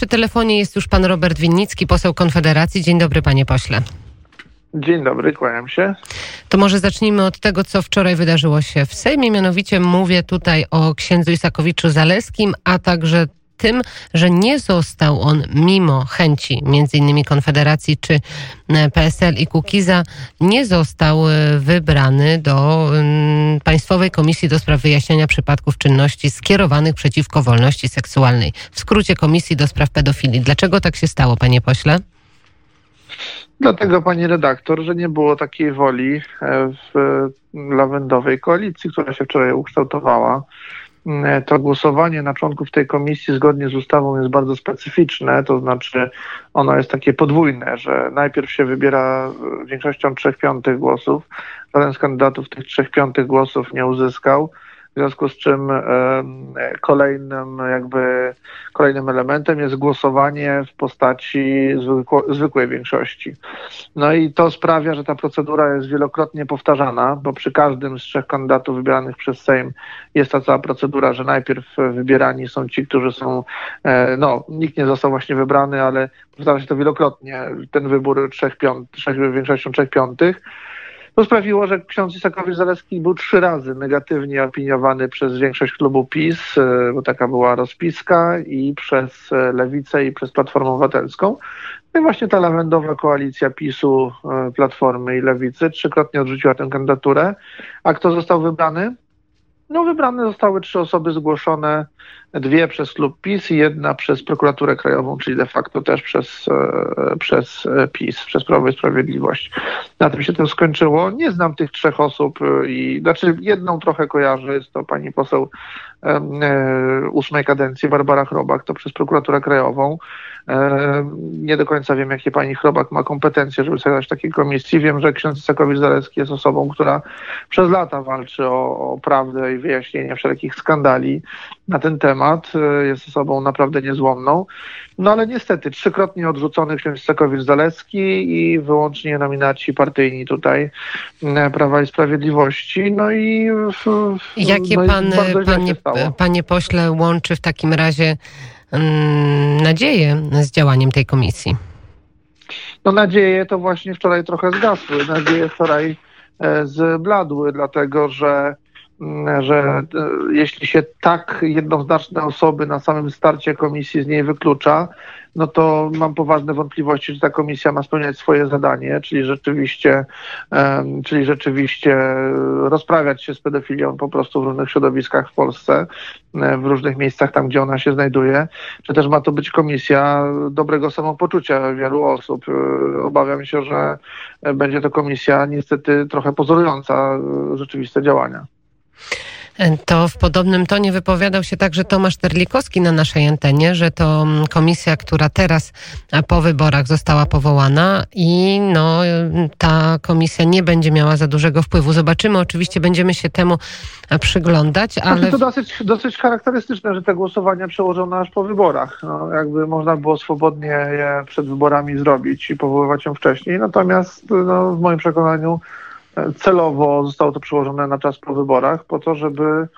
Przy telefonie jest już pan Robert Winnicki, poseł Konfederacji. Dzień dobry, panie pośle. Dzień dobry, kłaniam się. To może zacznijmy od tego, co wczoraj wydarzyło się w Sejmie. Mianowicie mówię tutaj o księdzu Isakowiczu Zaleskim, a także tym, że nie został on mimo chęci między innymi Konfederacji czy e, PSL i Kukiza, nie został e, wybrany do um, Państwowej Komisji do spraw wyjaśniania przypadków czynności skierowanych przeciwko wolności seksualnej. W skrócie Komisji do spraw pedofilii. Dlaczego tak się stało, panie pośle? Dlatego, pani redaktor, że nie było takiej woli e, w lawendowej koalicji, która się wczoraj ukształtowała. E, to głosowanie na członków tej komisji zgodnie z ustawą jest bardzo specyficzne, to znaczy ono jest takie podwójne, że najpierw się wybiera większością trzech piątych głosów. Żaden z kandydatów tych trzech piątych głosów nie uzyskał. W związku z czym kolejnym jakby kolejnym elementem jest głosowanie w postaci zwykłej większości. No i to sprawia, że ta procedura jest wielokrotnie powtarzana, bo przy każdym z trzech kandydatów wybieranych przez Sejm jest ta cała procedura, że najpierw wybierani są ci, którzy są, e, no nikt nie został właśnie wybrany, ale powtarza się to wielokrotnie, ten wybór trzech, piąt, trzech większością trzech piątych. To sprawiło, że ksiądz Isakowicz-Zaleski był trzy razy negatywnie opiniowany przez większość klubu PiS, e, bo taka była rozpiska, i przez e, Lewicę, i przez Platformę Obywatelską. No i właśnie ta lawendowa koalicja PiSu, e, Platformy i Lewicy trzykrotnie odrzuciła tę kandydaturę. A kto został wybrany? No, wybrane zostały trzy osoby zgłoszone, dwie przez klub PiS i jedna przez prokuraturę krajową, czyli de facto też przez, e, przez PiS, przez Prawo i Sprawiedliwość. Na tym się to skończyło. Nie znam tych trzech osób e, i znaczy jedną trochę kojarzę, jest to pani poseł e, ósmej kadencji, Barbara Chrobak, to przez prokuraturę krajową. Nie do końca wiem, jakie pani Chrobak ma kompetencje, żeby zasiadać w takiej komisji. Wiem, że ksiądz Sakowicz-Zalewski jest osobą, która przez lata walczy o, o prawdę i wyjaśnienie wszelkich skandali na ten temat. Jest osobą naprawdę niezłomną. No ale niestety trzykrotnie odrzucony ksiądz Sakowicz-Zalewski i wyłącznie nominaci partyjni tutaj Prawa i Sprawiedliwości. No i... Jakie no pan, panie, panie pośle, łączy w takim razie Mm, nadzieję z działaniem tej komisji? No nadzieje to właśnie wczoraj trochę zgasły. Nadzieje wczoraj e, zbladły, dlatego że że e, jeśli się tak jednoznaczne osoby na samym starcie komisji z niej wyklucza, no to mam poważne wątpliwości, czy ta komisja ma spełniać swoje zadanie, czyli rzeczywiście, um, czyli rzeczywiście rozprawiać się z pedofilią po prostu w różnych środowiskach w Polsce, e, w różnych miejscach tam, gdzie ona się znajduje, czy też ma to być komisja dobrego samopoczucia wielu osób. E, obawiam się, że będzie to komisja niestety trochę pozorująca rzeczywiste działania. To w podobnym tonie wypowiadał się także Tomasz Terlikowski na naszej antenie, że to mm, komisja, która teraz po wyborach została powołana i no, ta komisja nie będzie miała za dużego wpływu. Zobaczymy, oczywiście będziemy się temu przyglądać, znaczy, ale... To dosyć, dosyć charakterystyczne, że te głosowania przełożono aż po wyborach. No, jakby można było swobodnie je przed wyborami zrobić i powoływać ją wcześniej, natomiast no, w moim przekonaniu celowo zostało to przełożone na czas po wyborach, po to, żeby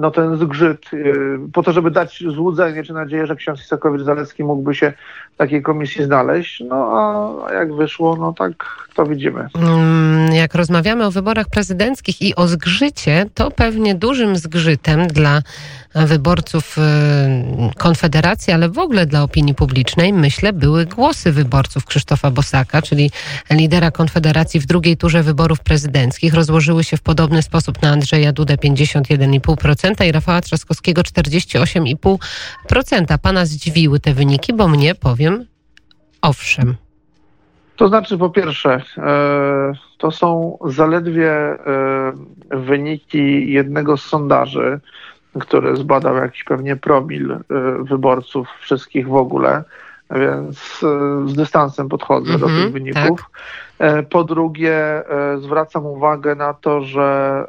no ten zgrzyt, y, po to, żeby dać złudzenie czy nadzieję, że ksiądz Isakowicz-Zalewski mógłby się w takiej komisji znaleźć. No a jak wyszło, no tak to widzimy. Mm, jak rozmawiamy o wyborach prezydenckich i o zgrzycie, to pewnie dużym zgrzytem dla wyborców y, Konfederacji, ale w ogóle dla opinii publicznej, myślę, były głosy wyborców Krzysztofa Bosaka, czyli lidera Konfederacji w drugiej turze wyborów prezydenckich. Rozłożyły się w podobny sposób na Andrzeja Dudę 51,5% i Rafała Trzaskowskiego 48,5%. Pana zdziwiły te wyniki, bo mnie, powiem, owszem. To znaczy, po pierwsze, e, to są zaledwie e, wyniki jednego z sondaży, który zbadał jakiś pewnie promil y, wyborców wszystkich w ogóle, więc y, z dystansem podchodzę mm -hmm, do mhm, tych wyników. Tak. E, po drugie, e, zwracam uwagę na to, że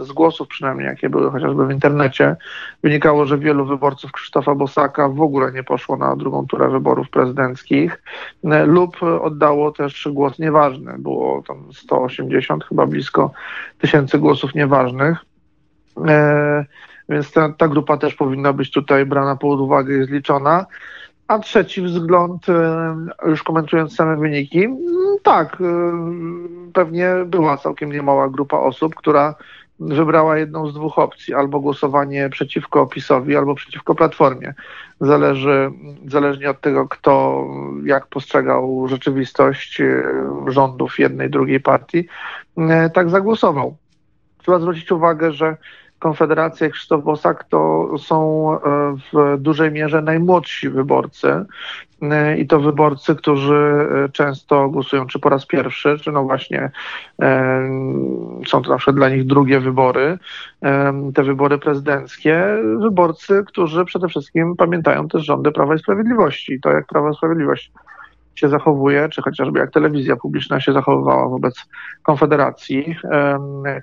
z głosów przynajmniej, jakie były chociażby w internecie, wynikało, że wielu wyborców Krzysztofa Bosaka w ogóle nie poszło na drugą turę wyborów prezydenckich e, lub oddało też głos nieważny. Było tam 180 chyba blisko tysięcy głosów nieważnych. Więc ta, ta grupa też powinna być tutaj brana pod uwagę i zliczona. A trzeci wzgląd, już komentując same wyniki, mm, tak, pewnie była całkiem niemała grupa osób, która wybrała jedną z dwóch opcji, albo głosowanie przeciwko PiSowi, albo przeciwko Platformie. Zależy, zależnie od tego, kto jak postrzegał rzeczywistość rządów jednej, drugiej partii, tak zagłosował. Trzeba zwrócić uwagę, że Konfederacja i Krzysztof Bosak to są e, w dużej mierze najmłodsi wyborcy. E, i to wyborcy, którzy e, często głosują czy po raz pierwszy, czy no właśnie są to zawsze dla nich drugie wybory, te wybory prezydenckie, wyborcy, którzy przede wszystkim pamiętają też rządy Prawa i Sprawiedliwości, to jak Prawo i Sprawiedliwość się zachowuje, czy chociażby jak telewizja publiczna się zachowywała wobec Konfederacji,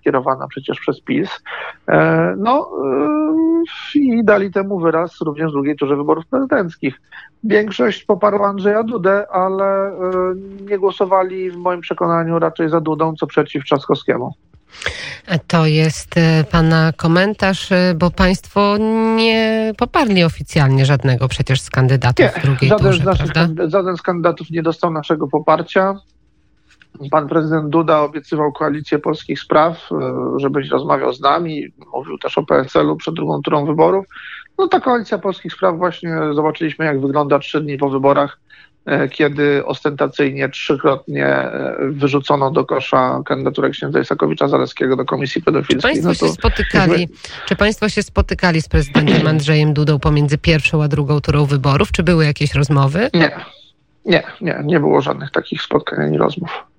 kierowana przecież przez PiS. E, no i dali temu wyraz również w drugiej turze wyborów prezydenckich. Większość poparła Andrzeja Dudę, ale e, nie głosowali w moim przekonaniu raczej za Dudą, co przeciw Trzaskowskiemu. To jest e, Pana komentarz, e, bo Państwo nie poparli oficjalnie żadnego przecież z kandydatów nie, drugiej żaden turze, z naszych? Żaden z kandydatów nie dostał naszego poparcia. Pan prezydent Duda obiecywał koalicję polskich spraw, e, żebyś rozmawiał z nami. Mówił też o PSL-u przed drugą turą wyborów. No ta koalicja polskich spraw właśnie zobaczyliśmy, jak wygląda trzy dni po wyborach kiedy ostentacyjnie trzykrotnie e, wyrzucono do kosza kandydaturę księdza Isakowicza Zaleskiego do Komisji Pedofilskiej. Państwo no się spotykali, czy Państwo się spotykali z prezydentem Andrzejem Dudą pomiędzy pierwszą a drugą turą wyborów? Czy były jakieś rozmowy? Nie, nie, nie, nie było żadnych takich spotkań ani rozmów.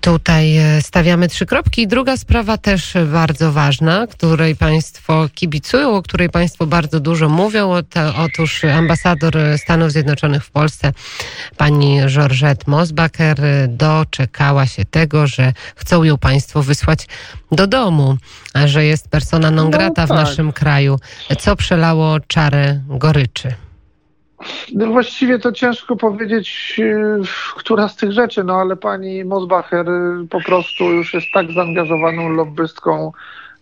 Tutaj e, stawiamy trzy kropki. Druga sprawa też bardzo ważna, której Państwo kibicują, o której Państwo bardzo dużo mówią. Otóż ambasador Stanów Zjednoczonych w Polsce, pani Georgette Mosbacher, doczekała się tego, że chcą ją Państwo wysłać do domu, że jest persona non no grata no, tak. w naszym kraju. Co przelało czarę goryczy? No właściwie to ciężko powiedzieć, y, która z tych rzeczy, no ale pani Mosbacher y, po prostu już jest tak zaangażowaną lobbystką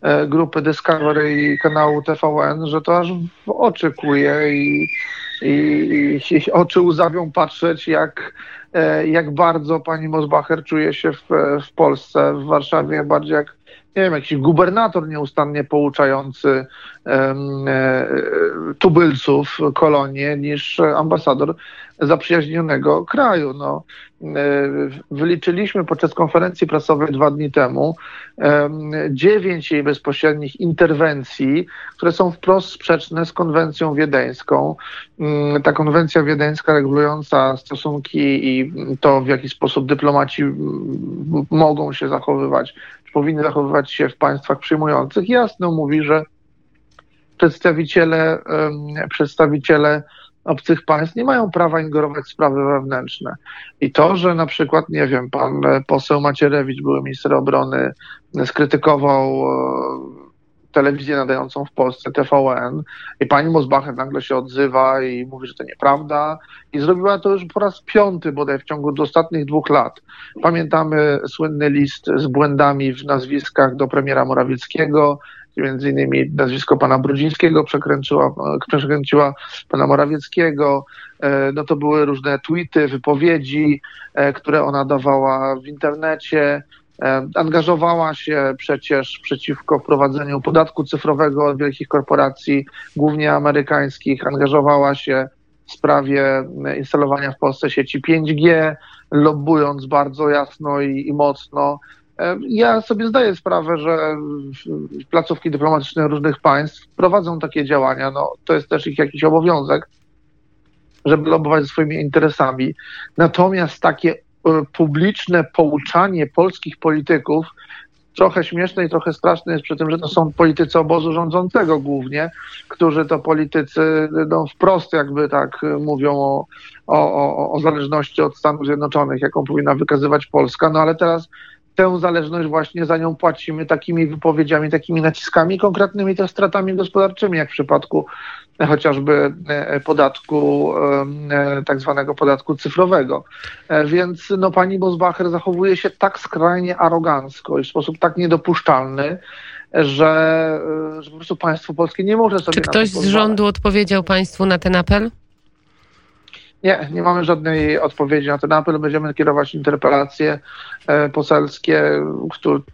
e, grupy Discovery i kanału TVN, że to aż w oczy kuje i, i, i oczy łzawią patrzeć, jak, e, jak bardzo pani Mosbacher czuje się w, w Polsce, w Warszawie, bardziej jak nie wiem, jakiś gubernator nieustannie pouczający e, tubylców kolonie niż ambasador zaprzyjaźnionego kraju. No, e, wyliczyliśmy podczas konferencji prasowej dwa dni temu dziewięć jej bezpośrednich interwencji, które są wprost sprzeczne z konwencją wiedeńską. Mm, ta konwencja wiedeńska regulująca stosunki i to, w jaki sposób dyplomaci mogą się zachowywać powinny zachowywać się w państwach przyjmujących, jasno mówi, że przedstawiciele, przedstawiciele obcych państw nie mają prawa ingerować w sprawy wewnętrzne. I to, że na przykład, nie wiem, pan poseł Macierewicz, były minister obrony, skrytykował telewizję nadającą w Polsce, TVN, i pani Mosbacher nagle się odzywa i mówi, że to nieprawda. I zrobiła to już po raz piąty bodaj w ciągu ostatnich dwóch lat. Pamiętamy słynny list z błędami w nazwiskach do premiera Morawieckiego, między innymi nazwisko pana Brudzińskiego przekręciła, pana Morawieckiego. E, no to były różne tweety, wypowiedzi, e, które ona dawała w internecie. E, angażowała się przecież przeciwko wprowadzeniu podatku cyfrowego od wielkich korporacji, głównie amerykańskich. Angażowała się w sprawie instalowania w Polsce sieci 5G, lobbując bardzo jasno i, i mocno. E, ja sobie zdaję sprawę, że placówki dyplomatyczne różnych państw prowadzą takie działania. No, to jest też ich jakiś obowiązek, żeby lobować swoimi interesami. Natomiast takie publiczne pouczanie polskich polityków trochę śmieszne i trochę straszne jest przy tym, że to są politycy obozu rządzącego głównie, którzy to politycy no, wprost jakby tak mówią o, o, o, o zależności od Stanów Zjednoczonych, jaką powinna wykazywać Polska, no ale teraz tę zależność właśnie za nią płacimy takimi wypowiedziami, takimi naciskami, konkretnymi też stratami gospodarczymi, jak w przypadku chociażby e, podatku, e, tak zwanego podatku cyfrowego. E, więc no, pani Bosbacher zachowuje się tak skrajnie arogancko i w sposób tak niedopuszczalny, że, że po prostu państwo polskie nie może sobie Czy ktoś z rządu odpowiedział państwu na ten apel? Nie, nie mamy żadnej odpowiedzi na ten apel. Będziemy kierować interpelacje e, poselskie,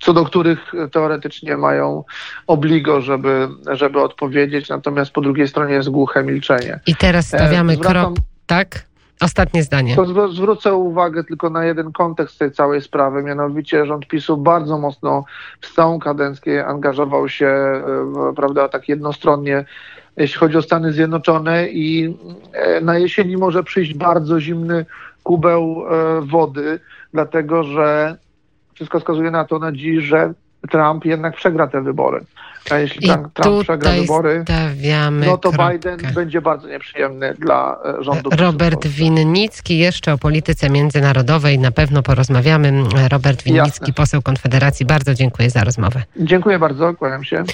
co do których teoretycznie mają obligo, żeby, żeby odpowiedzieć, natomiast po drugiej stronie jest głuche milczenie. I teraz stawiamy e, Zwracam... krok, tak? Ostatnie zdanie. To zwrócę uwagę tylko na jeden kontekst tej całej sprawy, mianowicie rząd PiSu bardzo mocno w całą kadencję angażował się, e, prawda, tak jednostronnie jeśli chodzi o Stany Zjednoczone i e, na jesieni może przyjść bardzo zimny kubeł e, wody, dlatego że wszystko wskazuje na to na dziś, że Trump jednak przegra te wybory. A jeśli I Trump przegra wybory, no to kropkę. Biden będzie bardzo nieprzyjemny dla e, rządu. Robert Winnicki, jeszcze o polityce międzynarodowej na pewno porozmawiamy. Robert Winnicki, Jasne. poseł Konfederacji, bardzo dziękuję za rozmowę. Dziękuję bardzo, kłaniam się.